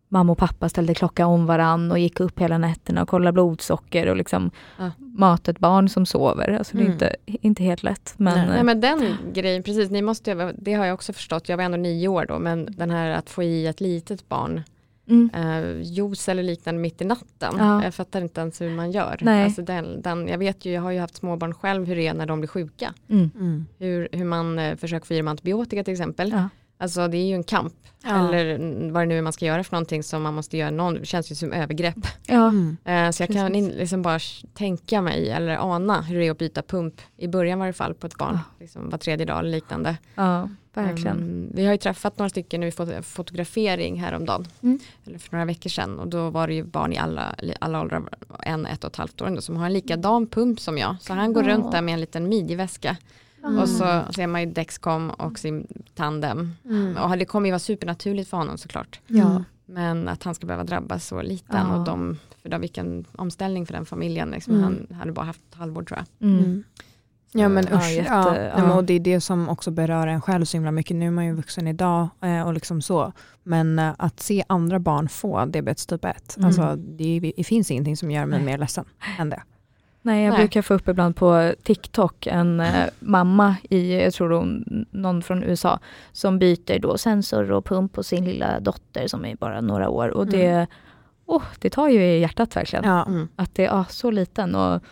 mamma och pappa ställde klocka om varann och gick upp hela nätterna och kollade blodsocker och liksom Ja. mat ett barn som sover. Alltså det är Mm. inte, inte helt lätt. Men, Nej. eh, Nej men den grejen, precis, ni måste, det har jag också förstått, jag var ändå nio år då, men den här att få i ett litet barn mm, eh, juice eller liknande mitt i natten. Ja. Jag fattar inte ens hur man gör. Nej. Alltså den, den, jag vet ju, jag har ju haft småbarn själv hur det är när de blir sjuka. mm, Mm. Hur, hur man eh, försöker få i dem antibiotika till exempel. ja. Alltså det är ju en kamp. Ja. Eller vad det nu är man ska göra för någonting som man måste göra någon, det känns ju som övergrepp. Ja. Mm. Eh, så jag kan Precis. in, liksom bara tänka mig eller ana hur det är att byta pump i början var det fall på ett barn. Ja. Liksom var tredje dag eller liknande. ja, verkligen. Mm, vi har ju träffat några stycken nu i fot- fotografering häromdagen. Mm. Eller för några veckor sedan. Och då var det ju barn i alla, alla åldrar, en, ett och ett halvt år ändå, som har en likadan pump som jag. Så han går Ja. runt där med en liten midjeväska. Mm. Och så ser man ju Dexcom och sin tandem. Mm. Och det kommer ju vara supernaturligt för honom såklart. Ja. Men att han ska behöva drabbas så liten Ja. och de, för då, vilken omställning för den familjen. Liksom. Mm. Han hade bara haft ett halvår tror jag. Mm. Mm. Ja men Ja, usch, jätte- ja, ja. Och det är det som också berör en själv så himla mycket. Nu är man ju vuxen idag eh, och liksom så. Men eh, att se andra barn få diabetes typ 1, Mm. alltså, det, det finns ingenting som gör mig Nej. mer ledsen än det. Nej, jag Nej. brukar få upp ibland på TikTok en eh, mamma i, jag tror hon, någon från USA, som byter då sensor och pump på sin lilla dotter som är bara några år. Och det, oh, det tar ju i hjärtat verkligen. Ja. Mm. Att det är så liten. Och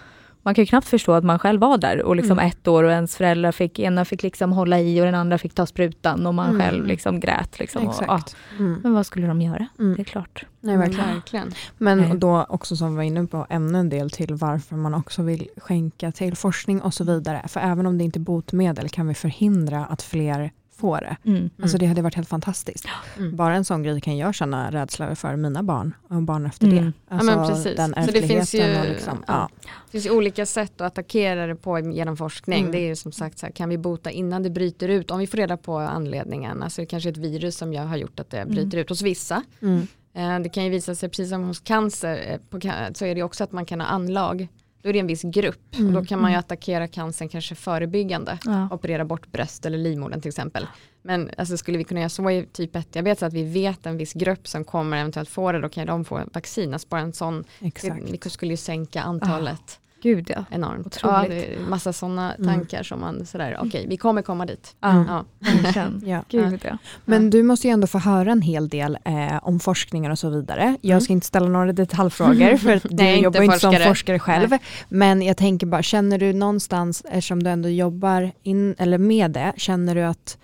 man kan ju knappt förstå att man själv var där och liksom Mm. ett år och ens föräldrar fick, ena fick liksom hålla i och den andra fick ta sprutan och man Mm. själv liksom grät. Liksom, och, ah. Mm. men vad skulle de göra? Mm. Det är klart. Nej, verkligen. verkligen. Men då också som vi var inne på ännu en del till varför man också vill skänka till forskning och så vidare. För även om det inte är botemedel kan vi förhindra att fler få det. Mm. Alltså det hade varit helt fantastiskt. Mm. Bara en sån grej kan jag känna rädsla för mina barn och barn efter Mm. det. Ja, Alltså men precis. den Så det finns ju- liksom, ja. ja. Det finns ju olika sätt att attackera det på genom forskning. Mm. Det är ju som sagt så här, kan vi bota innan det bryter ut? Om vi får reda på anledningen, alltså det kanske är ett virus som jag har gjort att det bryter ut hos vissa. Mm. Eh, Det kan ju visa sig, precis som hos cancer, eh, så är det också att man kan ha anlag. Då är det en viss grupp och då kan man ju attackera cancern kanske förebyggande. Ja. Operera bort bröst eller livmodern till exempel. Men alltså, skulle vi kunna göra så i typ 1 diabetes att vi vet en viss grupp som kommer eventuellt få det, då kan de få vaccin. Alltså bara en sån, Exakt. vi skulle ju sänka antalet Gud ja. enormt. Otroligt. Ja, det är massa sådana tankar som man sådär, okej vi kommer komma dit. Ja, Ja. Gud ja. Men du måste ju ändå få höra en hel del eh, om forskningar och så vidare. Jag ska inte ställa några detaljfrågor för att du Nej, jobbar inte som forskare. forskare själv. Men jag tänker bara, känner du någonstans, eftersom du ändå jobbar in, eller med det, känner du att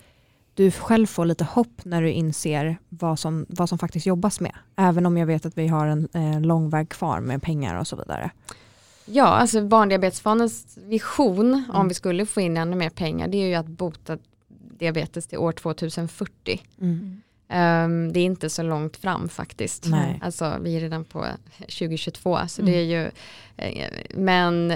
du själv får lite hopp när du inser vad som, vad som faktiskt jobbas med? Även om jag vet att vi har en eh, lång väg kvar med pengar och så vidare. Ja, alltså Barndiabetesfondens vision om vi skulle få in ännu mer pengar det är ju att bota diabetes till år 2040. Ehm, det är inte så långt fram faktiskt. Nej. Alltså vi är redan på 2022 så det är ju eh, men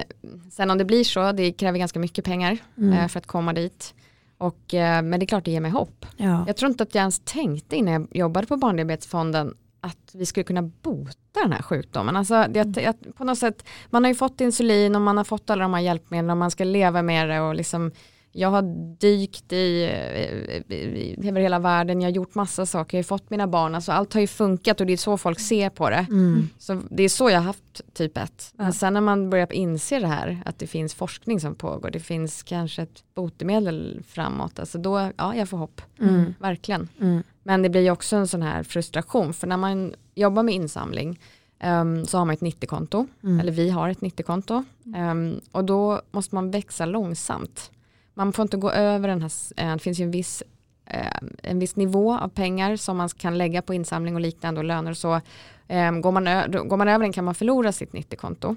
sen om det blir så det kräver ganska mycket pengar eh, för att komma dit. Och, eh, men det är klart det ger mig hopp. Ja. Jag tror inte att jag ens tänkte innan jag jobbade på Barndiabetesfonden att vi skulle kunna bota den här sjukdomen. Alltså, det, jag, på något sätt, man har ju fått insulin och man har fått alla de här hjälpmedlen och man ska leva med det och liksom jag har dykt i, eh, över hela världen, jag har gjort massa saker, jag har fått mina barn, alltså allt har ju funkat och det är så folk ser på det. Mm. Så det är så jag har haft typ 1. Men Ja. sen när man börjar inse det här, att det finns forskning som pågår, det finns kanske ett botemedel framåt, alltså då, ja jag får hopp, Mm. verkligen. Mm. Men det blir också en sån här frustration, för när man jobbar med insamling ehm, så har man ett 90-konto, Mm. eller vi har ett 90-konto, Ehm, och då måste man växa långsamt. Man får inte gå över den här, eh, det finns ju en viss, eh, en viss nivå av pengar som man kan lägga på insamling och liknande och löner och så. Ehm, går, man går man över den kan man förlora sitt 90-konto.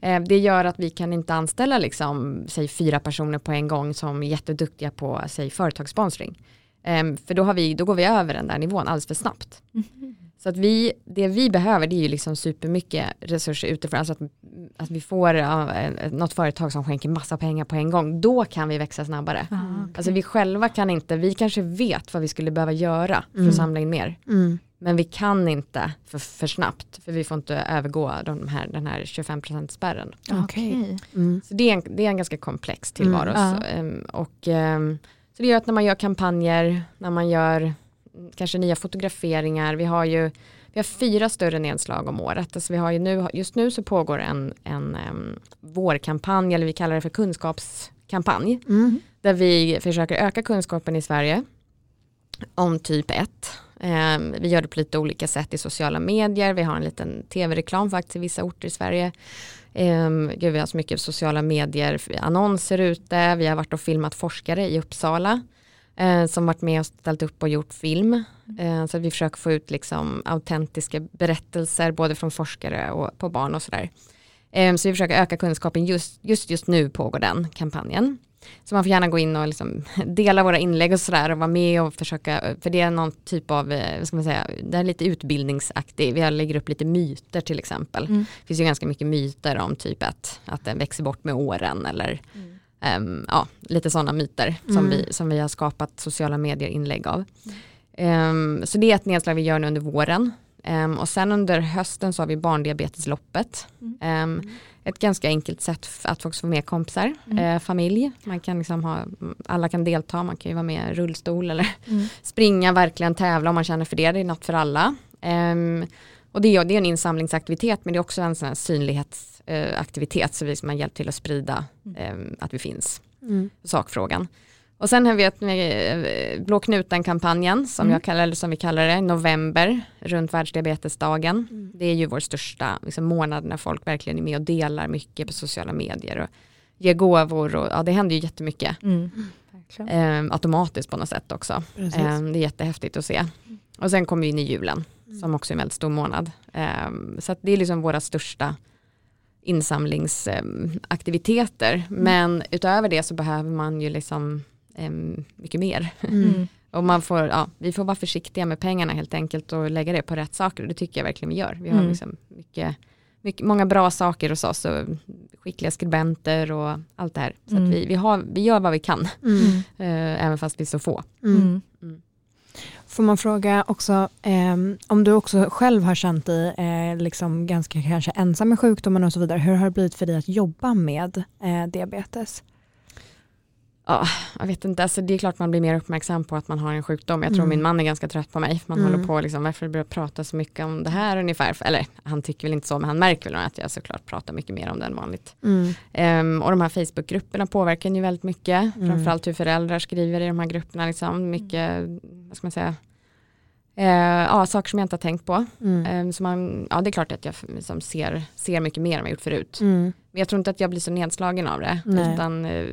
Eh, Det gör att vi kan inte anställa liksom, säg fyra personer på en gång som är jätteduktiga på säg, företagssponsring. Ehm, För då, har vi, då går vi över den där nivån alldeles för snabbt. Så att vi, det vi behöver det är ju liksom supermycket resurser utifrån, alltså att, att vi får en- något företag som skänker massa pengar på en gång, då kan vi växa snabbare. Ah, okej. Alltså vi själva kan inte, vi kanske vet vad vi skulle behöva göra för Mm. att samla in mer. Mm. Men vi kan inte för, för snabbt, för vi får inte övergå de här, den här 25% spärren. Okej. Mm. Så det är en, det är en ganska komplex tillvaro. Mm, ehm, och, så det gör att när man gör kampanjer, när man gör kanske nya fotograferingar, vi har ju vi har fyra större nedslag om året. Alltså vi har ju nu, just nu så pågår en, en um, vårkampanj, eller vi kallar det för kunskapskampanj, Mm. där vi försöker öka kunskapen i Sverige om typ 1. vi gör det på lite olika sätt i sociala medier, vi har en liten tv-reklam faktiskt i vissa orter i Sverige. Um, gud, vi har så mycket sociala medier, annonser ute, vi har varit och filmat forskare i Uppsala eh, som varit med och ställt upp och gjort film. Eh, så att vi försöker få ut liksom autentiska berättelser både från forskare och på barn och sådär. Eh, så vi försöker öka kunskapen, just, just, just nu pågår den kampanjen. Så man får gärna gå in och liksom dela våra inlägg och sådär och vara med och försöka, för det är någon typ av, eh, vad ska man säga, det är lite utbildningsaktig, vi lägger upp lite myter till exempel. Mm. Det finns ju ganska mycket myter om typ att, att den växer bort med åren eller ehm, ja, lite sådana myter som, Mm. vi, som vi har skapat sociala medier inlägg av. Ehm, så det är ett nedslag vi gör nu under våren. Ehm, och sen under hösten så har vi barndiabetesloppet. Ehm, ett ganska enkelt sätt att också få med kompisar, eh, familj. Man kan liksom ha, alla kan delta, man kan ju vara med i rullstol eller Mm. springa, verkligen tävla om man känner för det. Det är något för alla. Ehm, och det är, det är en insamlingsaktivitet men det är också en sån synlighetsaktivitet så vi har hjälpt till att sprida ehm, att vi finns Mm. sakfrågan. Och sen har vi ett med Blå knuten-kampanjen som, Mm. jag kallar, eller som vi kallar det, i november runt världsdiabetesdagen. Det är ju vår största liksom, månad när folk verkligen är med och delar mycket på sociala medier och ger gåvor och ja, det händer ju jättemycket Mm. Eh, automatiskt på något sätt också. Eh, det är jättehäftigt att se. Och sen kommer vi in i julen som också är en väldigt stor månad. Eh, så att det är liksom våra största insamlingsaktiviteter. Men utöver det så behöver man ju liksom em, mycket mer. Mm. Och man får, ja, vi får vara försiktiga med pengarna helt enkelt och lägga det på rätt saker och det tycker jag verkligen vi gör. Vi har Mm. liksom mycket, mycket, många bra saker hos oss och skickliga skribenter och allt det här. Så Mm. att vi, vi, har, vi gör vad vi kan, Mm. eh, även fast vi är så få. Mm. Mm. Får man fråga också ehm, om du också själv har känt dig eh, liksom ganska kanske ensam med sjukdomen och så vidare. Hur har det blivit för dig att jobba med eh, diabetes? Ja, jag vet inte, alltså det är klart man blir mer uppmärksam på att man har en sjukdom. Jag tror Mm. min man är ganska trött på mig. Man Mm. håller på liksom, varför börjar prata så mycket om det här ungefär? Eller han tycker väl inte så, men han märker väl att jag såklart pratar mycket mer om det än vanligt. Ehm, och de här Facebookgrupperna påverkar ju väldigt mycket. Mm. Framförallt hur föräldrar skriver i de här grupperna. Liksom. Mycket, vad ska man säga, eh, ja, saker som jag inte har tänkt på. Mm. Ehm, så man, ja, det är klart att jag liksom ser, ser mycket mer än vad jag gjort förut. Mm. Men jag tror inte att jag blir så nedslagen av det. Nej. Utan, eh,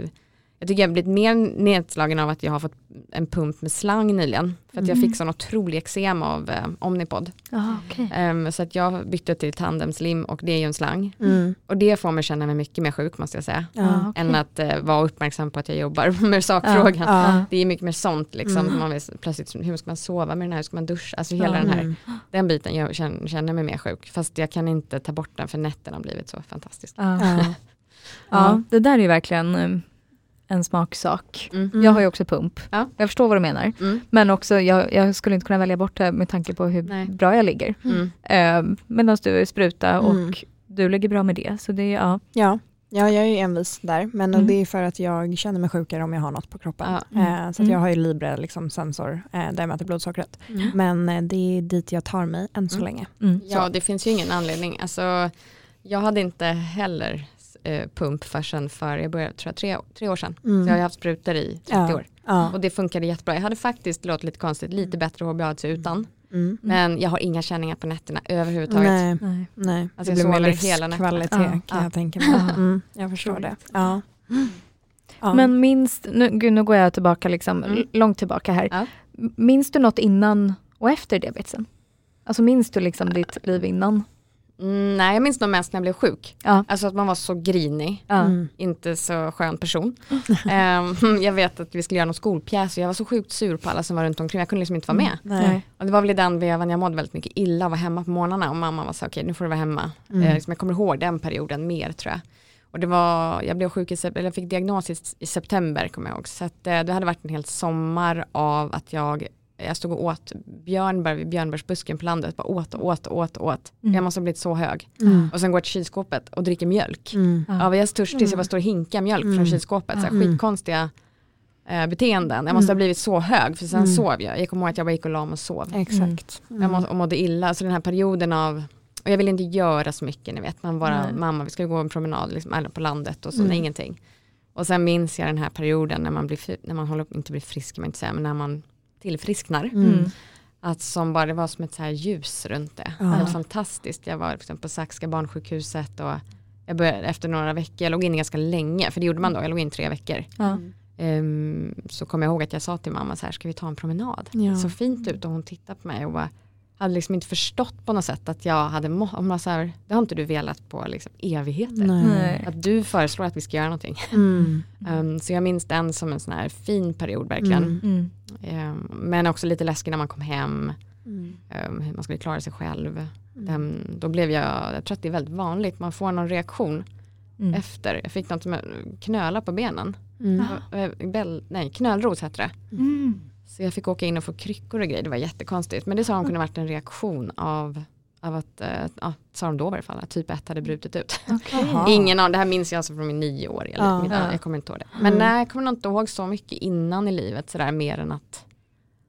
jag tycker jag har blivit mer nedslagen av att jag har fått en pump med slang nyligen. För att jag Mm. fick sån otrolig eksem av eh, Omnipod. Ja, okej. Ehm, så att jag bytte till tandemslim och det är ju en slang. Mm. Och det får mig känna mig mycket mer sjuk måste jag säga. Ja. okej. Än att eh, vara uppmärksam på att jag jobbar med sakfrågan. Ja. Det är mycket mer sånt liksom. Mm. Man vet, plötsligt, hur ska man sova med den här, hur ska man duscha? Alltså hela Ja. den här, Mm. den biten jag känner, känner mig mer sjuk. Fast jag kan inte ta bort den för nätterna har blivit så fantastiskt. Ja. Ja. ja, det där är ju verkligen eh, en smaksak. Mm. Jag har ju också pump. Ja. Jag förstår vad du menar. Mm. Men också, jag, jag skulle inte kunna välja bort det med tanke på hur Nej. bra jag ligger. Mm. Eh, Medan du är spruta och Mm. du ligger bra med det. Så det ja. Ja. ja, jag är ju envis där. Men Mm. det är för att jag känner mig sjukare om jag har något på kroppen. Ja. Eh, så att Mm. jag har ju Libre liksom, sensor eh, där jag mäter blodsockret. Mm. Men eh, det är dit jag tar mig än så Mm. länge. Mm. Ja, det finns ju ingen anledning. Alltså, jag hade inte heller eh, pump förrän för, jag började, tror jag, tre, tre år sedan. Mm. Så jag har haft sprutor i 30 Ja. år. Ja. Och det funkade jättebra. Jag hade faktiskt, låter lite konstigt, lite bättre HbA1c utan. Mm. Men jag har inga känningar på nätterna överhuvudtaget. Nej, Nej. nej. Alltså, det jag blir mer hela livskvalitet Ja. kan Ja. jag tänka mig. Mm. Jag förstår det. Ja. Ja. Men minst, nu, gud, nu går jag tillbaka liksom, Mm. långt tillbaka här. Ja. Minns du något innan och efter diabetesen? Alltså minns du liksom ditt liv innan? Mm, nej, jag minns nog mest när jag blev sjuk. Ja. Alltså att man var så grinig. Ja. Mm. inte så skön person. Ehm, jag vet att vi skulle göra någon skolpjäs och jag var så sjukt sur på alla som var runt omkring. Jag kunde liksom inte vara med. Nej. Och det var väl i den vevan jag mådde väldigt mycket illa och var hemma på morgnarna och mamma var så okej nu får du vara hemma. Mm. Eh, liksom jag kommer ihåg den perioden mer tror jag. Och det var, jag blev sjuk i, eller jag fick diagnos i, i september kommer jag ihåg. Så att, eh, det hade varit en hel sommar av att jag, jag stod och åt björnbär vid björnbärsbusken på landet. Bara åt och åt och åt och åt. Mm. Jag måste ha blivit så hög. Mm. Och sen går till kylskåpet och dricker mjölk. Mm. Ja. Ja, jag är törstig så jag bara står och hinkar mjölk Mm. från kylskåpet. Så här, Mm. skitkonstiga eh, beteenden. Jag måste ha Mm. blivit så hög för sen Mm. sov jag. Jag kommer ihåg att jag bara gick och la mig och sov. Exakt. Jag må, och mådde illa. Så den här perioden av, och jag ville inte göra så mycket, ni vet. Man bara, mamma vi ska gå en promenad liksom, eller på landet och så, Mm. nej, ingenting. Och sen minns jag den här perioden när man blir, när man håller inte blir frisk man inte säga, men när man tillfrisknar. Mm. Att som bara, det var som ett så här ljus runt det. Ja. Helt fantastiskt. Jag var liksom på Saxka barnsjukhuset och jag började efter några veckor, jag låg inne ganska länge, för det gjorde man då, jag låg in tre veckor. Ja. Ehm, så kom jag ihåg att jag sa till mamma så här, ska vi ta en promenad? Ja. Det såg fint ut och hon tittade på mig och bara, hade liksom inte förstått på något sätt att jag hade, må- hon var så här, det har inte du velat på liksom evigheter. Nej. Att du föreslår att vi ska göra någonting. Mm. Ehm, så jag minns den som en sån här fin period verkligen. Mm. Mm. Ehm, men också lite läskig när man kom hem, Mm. ehm, hur man skulle klara sig själv. Mm. Ehm, då blev jag, jag tror att det är väldigt vanligt, man får någon reaktion Mm. efter. Jag fick något med knöla på benen. Mm. Eh, Bell, nej, knölros heter det. Så jag fick åka in och få kryckor och grejer, det var jättekonstigt. Men det sa de kunde varit en reaktion av, av att, eh, ja, sa de då i alla fall, att typ 1 hade brutit ut. Jaha. Ingen av det här minns jag alltså från min nioåriga liv. Ja. Ja. Jag kommer inte ihåg det. Men Mm. nej, jag kommer nog inte ihåg så mycket innan i livet, sådär mer än att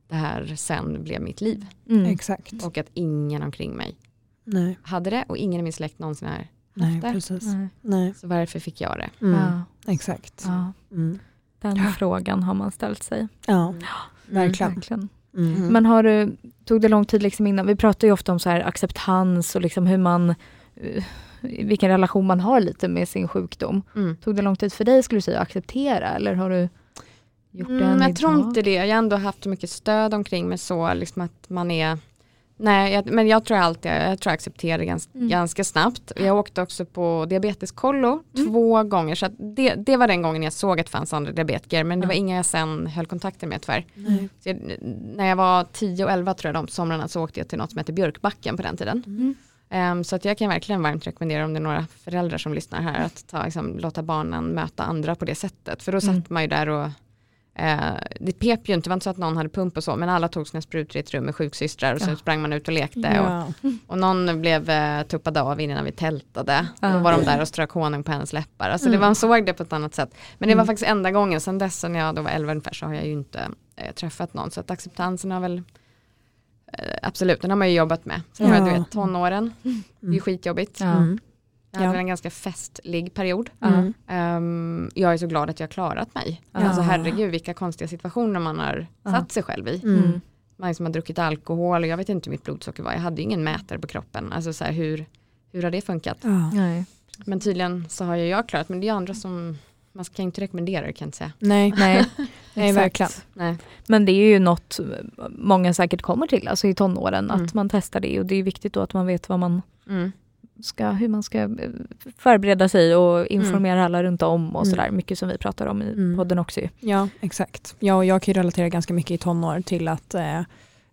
det här sen blev mitt liv. Mm. Exakt. Och att ingen omkring mig Nej, hade det och ingen i min släkt någonsin har nej Efter. precis. Nej. Så varför fick jag det? Mm. Ja. Exakt. Ja. Mm. Den Ja. frågan har man ställt sig. Ja, verkligen. Verkligen. Mm. Mm. Men har du, tog det lång tid liksom innan, vi pratar ju ofta om så här acceptans och liksom hur man, eh, vilken relation man har lite med sin sjukdom. Mm. Tog det lång tid för dig skulle du säga att acceptera eller har du gjort det Mm, jag tror idag? inte det. Jag har ändå haft mycket stöd omkring mig så liksom att man är Nej, jag, men jag tror alltid, jag tror jag accepterar ganska, Mm. ganska snabbt. Jag åkte också på diabeteskollo Mm. två gånger. Så det, det var den gången jag såg att det fanns andra diabetiker. Men det Ja. var inga jag sen höll kontakten med tyvärr. Jag, när jag var 10 och 11 tror jag de somrarna så åkte jag till något som heter Björkbacken på den tiden. Mm. Ehm, så att jag kan verkligen varmt rekommendera om det är några föräldrar som lyssnar här att ta, liksom, låta barnen möta andra på det sättet. För då Mm. satt man ju där och eh, det pep ju inte, det var inte så att någon hade pump och så, men alla tog sina sprutor i ett rum med sjuksystrar och Ja. sprang man ut och lekte. Och, Ja. och någon blev eh, tuppad av innan vi tältade. Ja. Då var de där och strök honung på hennes läppar. Alltså det Mm. var, man såg det på ett annat sätt. Men det var Mm. faktiskt enda gången, sen dess när jag då var 11 ungefär så har jag ju inte eh, träffat någon. Så att acceptansen har väl eh, Absolut, den har man ju jobbat med. Sen har jag, du Ja. vet, tonåren, det är ju Mm. skitjobbigt. Ja. Mm. Jag hade Ja. väl en ganska festlig period. Mm. Ehm, jag är så glad att jag har klarat mig. Ja. Alltså herregud vilka konstiga situationer man har Ja. satt sig själv i. Mm. Man som har druckit alkohol och jag vet inte hur mitt blodsocker var. Jag hade ingen mätare på kroppen. Alltså så här, hur, hur har det funkat? Ja. Nej. Men tydligen så har jag klarat men det är andra som man kan inte rekommendera det kan jag inte säga. Nej, Nej, Nej exakt. verkligen. Nej. Men det är ju något många säkert kommer till, alltså i tonåren, Mm. att man testar det och det är viktigt då att man vet vad man Mm. Ska, hur man ska eh, förbereda sig och informera alla runt om och Mm. sådär. Mycket som vi pratar om i Mm. podden också ju. Ja, exakt. Ja, och jag kan ju relatera ganska mycket i tonår till att eh,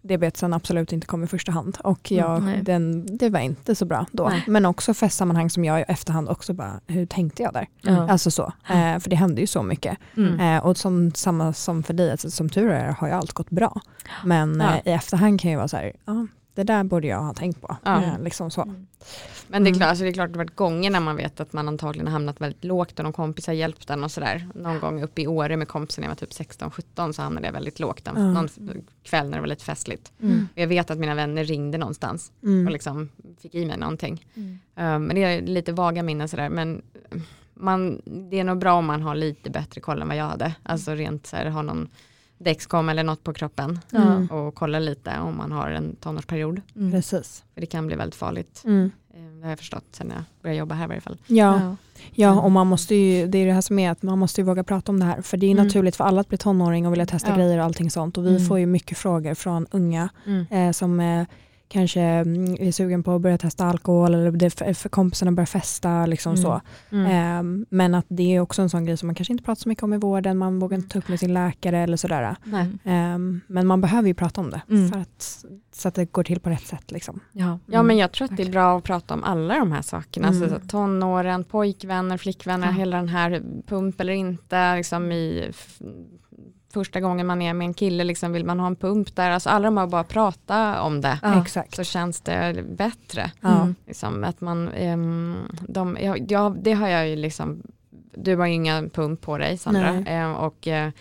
diabetesen absolut inte kom i första hand. Och jag, Mm, den, det var inte så bra då. Nej. Men också festsammanhang som jag i efterhand också bara, hur tänkte jag där? Ja. Alltså så, eh, för det hände ju så mycket. Mm. Eh, och som, samma som för dig, alltså, som tur är har ju allt gått bra. Men Ja. eh, i efterhand kan jag vara så här, ja, det där borde jag ha tänkt på. Ja. Eh, liksom så. Men det är, Mm. klart, alltså det är klart att det har varit gånger när man vet att man antagligen har hamnat väldigt lågt och någon kompis har hjälpt en och sådär. Någon gång uppe i Åre med kompisen när jag var typ 16-17 så hamnade jag väldigt lågt. Ja. Någon kväll när det var lite festligt. Mm. Och jag vet att mina vänner ringde någonstans och Mm. liksom fick i mig någonting. Mm. Eh, men det är lite vaga minnen sådär. Men man, det är nog bra om man har lite bättre koll än vad jag hade. Alltså rent så här, ha någon Dexcom eller något på kroppen. Mm. Och kolla lite om man har en tonårsperiod. Mm. Precis. För det kan bli väldigt farligt. Mm. Eh, Det har jag förstått sen jag började jobba här i varje fall. Ja. Ja. Ja, och man måste ju, det är det här som är att man måste ju våga prata om det här. För det är Mm. naturligt för alla att bli tonåring och vilja testa Ja. grejer och allting sånt. Och vi Mm. får ju mycket frågor från unga eh, som eh, kanske mm, är sugen på att börja testa alkohol eller det för, kompisarna börjar festa. Liksom Mm. så. Mm. Eh, men att det är också en sån grej som man kanske inte pratar så mycket om i vården. Man vågar inte ta upp med sin läkare eller sådär. Eh, men man behöver ju prata om det. Mm. För att, så att det går till på rätt sätt. Liksom. Ja. Ja men jag tror att det är bra att prata om alla de här sakerna. Mm. Alltså, så tonåren, pojkvänner, flickvänner, hela den här pump eller inte. Liksom i första gången man är med en kille, liksom, vill man ha en pump där? Alltså alla de har bara prata om det. Ja. Exakt. Så känns det bättre. Ja. Mm. Liksom, att man, ehm, de, ja, det har jag ju liksom, du har ju inga pump på dig Sandra. Nej. Ehm, och eh,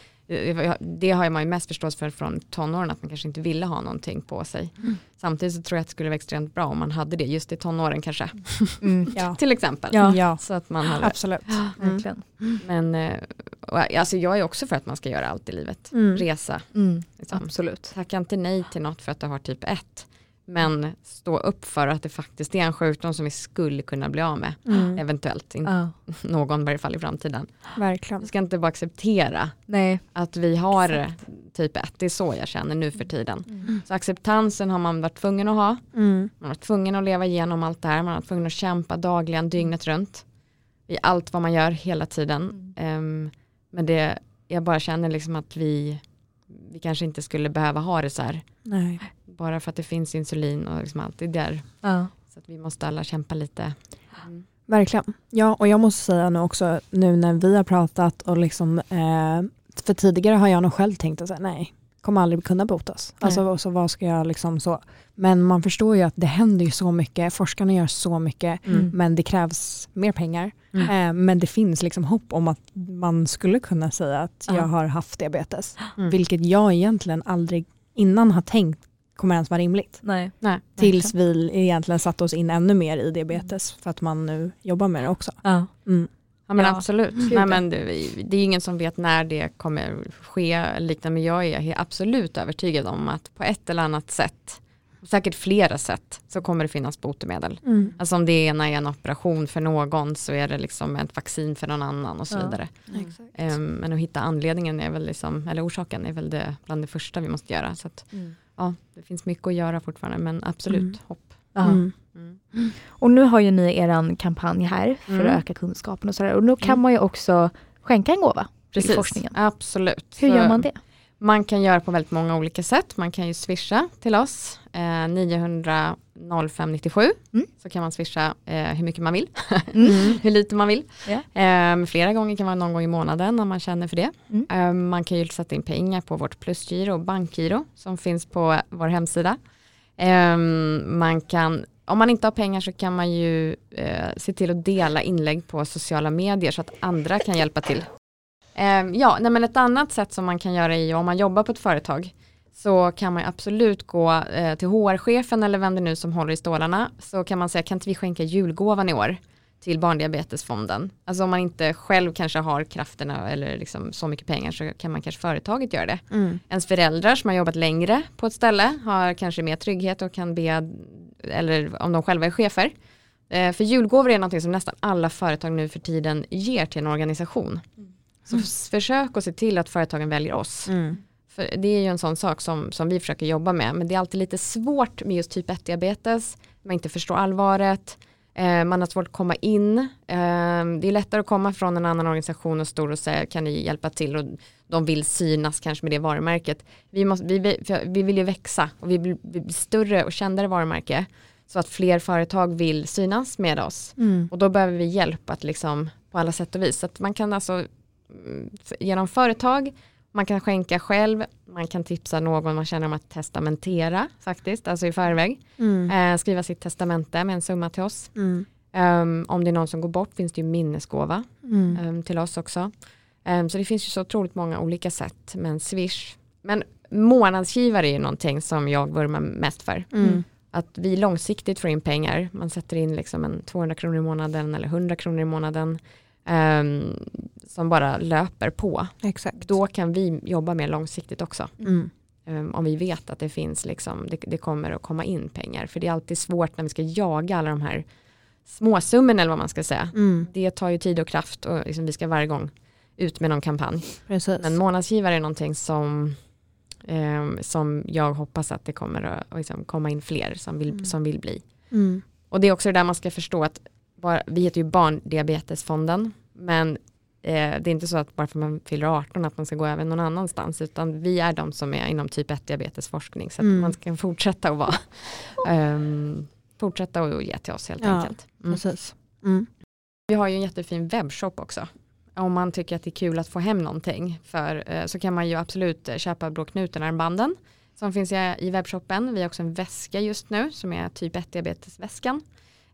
det har man ju mest förståelse för från tonåren att man kanske inte ville ha någonting på sig. Mm. Samtidigt så tror jag att det skulle vara extremt bra om man hade det just i tonåren kanske. Mm. Ja. Till exempel. Ja. Ja, Så att man har absolut. Verkligen. Men eh, och, alltså jag är också för att man ska göra allt i livet. Mm. Resa. Mm. Liksom. Absolut. Tacka inte nej till något för att du har typ 1. Men stå upp för att det faktiskt är en sjukdom som vi skulle kunna bli av med. Mm. Eventuellt, inte Ja. någon i varje fall i framtiden. Verkligen. Vi ska inte bara acceptera Nej. att vi har typ 1. Det är så jag känner nu för tiden. Mm. Så acceptansen har man varit tvungen att ha. Mm. Man har varit tvungen att leva igenom allt det här. Man har varit tvungen att kämpa dagligen, dygnet runt. I allt vad man gör hela tiden. Ehm, men det, jag bara känner liksom att vi, vi kanske inte skulle behöva ha det så här. Nej. Bara för att det finns insulin och liksom allt det där. Ja. Så att vi måste alla kämpa lite. Verkligen. Ja, och jag måste säga nu också, nu när vi har pratat och liksom, eh, för tidigare har jag nog själv tänkt att säga, nej, kommer aldrig kunna botas. Alltså, Nej. så vad ska jag liksom så. Men man förstår ju att det händer ju så mycket, forskarna gör så mycket, Mm. men det krävs mer pengar. Mm. Eh, men det finns liksom hopp om att man skulle kunna säga att Ja. jag har haft diabetes. Mm. Vilket jag egentligen aldrig innan har tänkt kommer ens vara rimligt. Nej. Nej, Tills vi egentligen satte oss in ännu mer i diabetes för att man nu jobbar med det också. Ja. Mm. Ja men Ja, absolut. gud, Nej, men det, det är ingen som vet när det kommer ske liknande men jag är absolut övertygad om att på ett eller annat sätt, säkert flera sätt, så kommer det finnas botemedel. Mm. Alltså om det ena är en operation för någon så är det liksom ett vaccin för någon annan och så Ja. vidare. Exakt. Ehm, men att hitta anledningen är väl liksom, eller orsaken är väl det bland det första vi måste göra. Så att, Mm. Ja, det finns mycket att göra fortfarande men absolut Mm. hopp. Ja. Mm. Mm. Och nu har ju ni eran kampanj här för Mm. att öka kunskapen och sådär. Och då kan Mm. man ju också skänka en gåva till Precis, forskningen. absolut. Hur gör man det? Man kan göra på väldigt många olika sätt. Man kan ju swisha till oss, eh, 900 0597. Mm. Så kan man swisha eh, hur mycket man vill, Mm. hur lite man vill. Ja. Eh, flera gånger kan vara någon gång i månaden om man känner för det. Mm. Eh, man kan ju sätta in pengar på vårt plusgiro och bankgiro som finns på vår hemsida. Eh, man kan, om man inte har pengar så kan man ju eh, se till att dela inlägg på sociala medier så att andra kan hjälpa till. Eh, ja, nej men ett annat sätt som man kan göra är om man jobbar på ett företag så kan man absolut gå eh, till HR-chefen eller vem det nu som håller i stålarna så kan man säga kan inte vi skänka julgåvan i år till Barndiabetesfonden. Alltså om man inte själv kanske har krafterna eller liksom så mycket pengar så kan man kanske företaget göra det. Mm. Ens föräldrar som har jobbat längre på ett ställe har kanske mer trygghet och kan be, eller om de själva är chefer. Eh, för julgåvor är något som nästan alla företag nu för tiden ger till en organisation. Så f- försök att se till att företagen väljer oss. Mm. För det är ju en sån sak som, som vi försöker jobba med. Men det är alltid lite svårt med just typ 1-diabetes. Man inte förstår allvaret. Eh, man har svårt att komma in. Eh, det är lättare att komma från en annan organisation och stor och säga kan ni hjälpa till och de vill synas kanske med det varumärket. Vi, måste, vi, vi, vill ju växa och vi vill vi blir större och kändare varumärke så att fler företag vill synas med oss. Mm. Och då behöver vi hjälp att liksom på alla sätt och vis. Så att man kan alltså mm, genom företag, man kan skänka själv, man kan tipsa någon man känner om att testamentera faktiskt, alltså i förväg. Mm. Eh, skriva sitt testamente med en summa till oss. Mm. Um, om det är någon som går bort finns det ju minnesgåva Mm. um, till oss också. Um, så det finns ju så otroligt många olika sätt med en swish. Men månadsgivare är ju någonting som jag vurmar mest för. Mm. Att vi långsiktigt får in pengar. Man sätter in liksom en 200 kronor i månaden eller 100 kronor i månaden. Ehm, som bara löper på. Exakt. Då kan vi jobba mer långsiktigt också. Mm. Ehm, om vi vet att det finns liksom, det, det kommer att komma in pengar. För det är alltid svårt när vi ska jaga alla de här småsummorna eller vad man ska säga. Mm. Det tar ju tid och kraft och liksom vi ska varje gång ut med någon kampanj. Precis. Men månadsgivare är någonting som, ehm, som jag hoppas att det kommer att att liksom komma in fler som vill, Mm. som vill bli. mm. Och det är också det där man ska förstå att bara, vi heter ju Barndiabetesfonden men eh, det är inte så att bara för man fyller 18 att man ska gå även någon annanstans utan vi är de som är inom typ 1 diabetesforskning så att Mm. man ska fortsätta att vara ehm, fortsätta att ge till oss helt Ja, enkelt. Mm. Precis. Mm. Vi har ju en jättefin webbshop också. Om man tycker att det är kul att få hem någonting för, eh, så kan man ju absolut eh, köpa Blå knuten-armbanden som finns i, webbshoppen. Vi har också en väska just nu som är typ 1-diabetesväskan.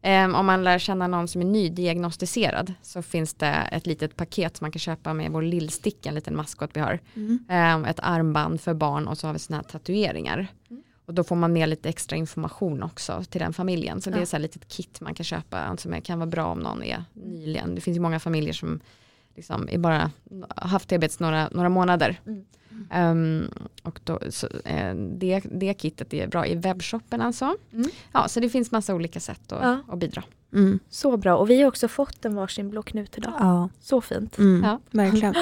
Ehm, om man lär känna någon som är nydiagnostiserad så finns det ett litet paket som man kan köpa med vår lillstick, en liten maskot vi har. Mm. Ehm, ett armband för barn och så har vi sådana här tatueringar. Mm. Och då får man med lite extra information också till den familjen. Så det är Ja. så här litet kit man kan köpa som kan vara bra om någon är nyligen. Det finns ju många familjer som liksom är bara haft diabetes några, några månader. Mm. Ehm, och då, så, eh, det, det kittet är bra i webbshoppen alltså. Mm. Ja, så det finns massa olika sätt att, Ja. att bidra. Mm. Så bra. Och vi har också fått en varsin blå knut idag. Ja. Så fint. Mm, Ja. Verkligen.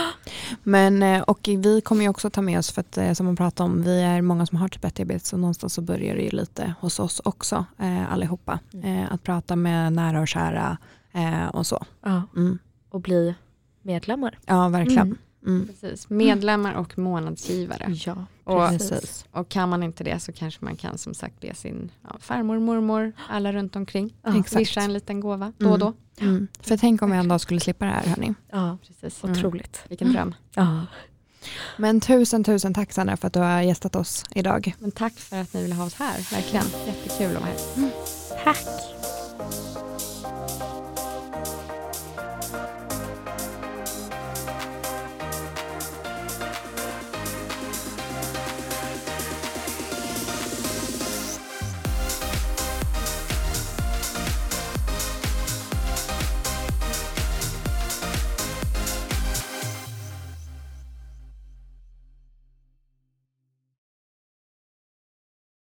Men, eh, och vi kommer ju också ta med oss, för att eh, som man pratar om, vi är många som har typ 1-diabetes och någonstans så börjar det ju lite hos oss också eh, allihopa. Eh, att prata med nära och kära eh, och så. Ja. Mm. Och bli medlemmar. Ja, verkligen. Mm. Mm. Precis. Medlemmar och månadsgivare. Ja, Och- Precis. Och kan man inte det så kanske man kan som sagt be sin ja, farmor, mormor, alla runt omkring. Ja. Swisha en liten gåva då och då. Mm. För tänk om vi en dag skulle slippa det här hörni. Ja, Precis. Mm. otroligt. Vilken dröm. Ja. Men tusen tusen tack Sandra för att du har gästat oss idag. Men tack för att ni ville ha oss här. Verkligen jättekul att vara här. Tack.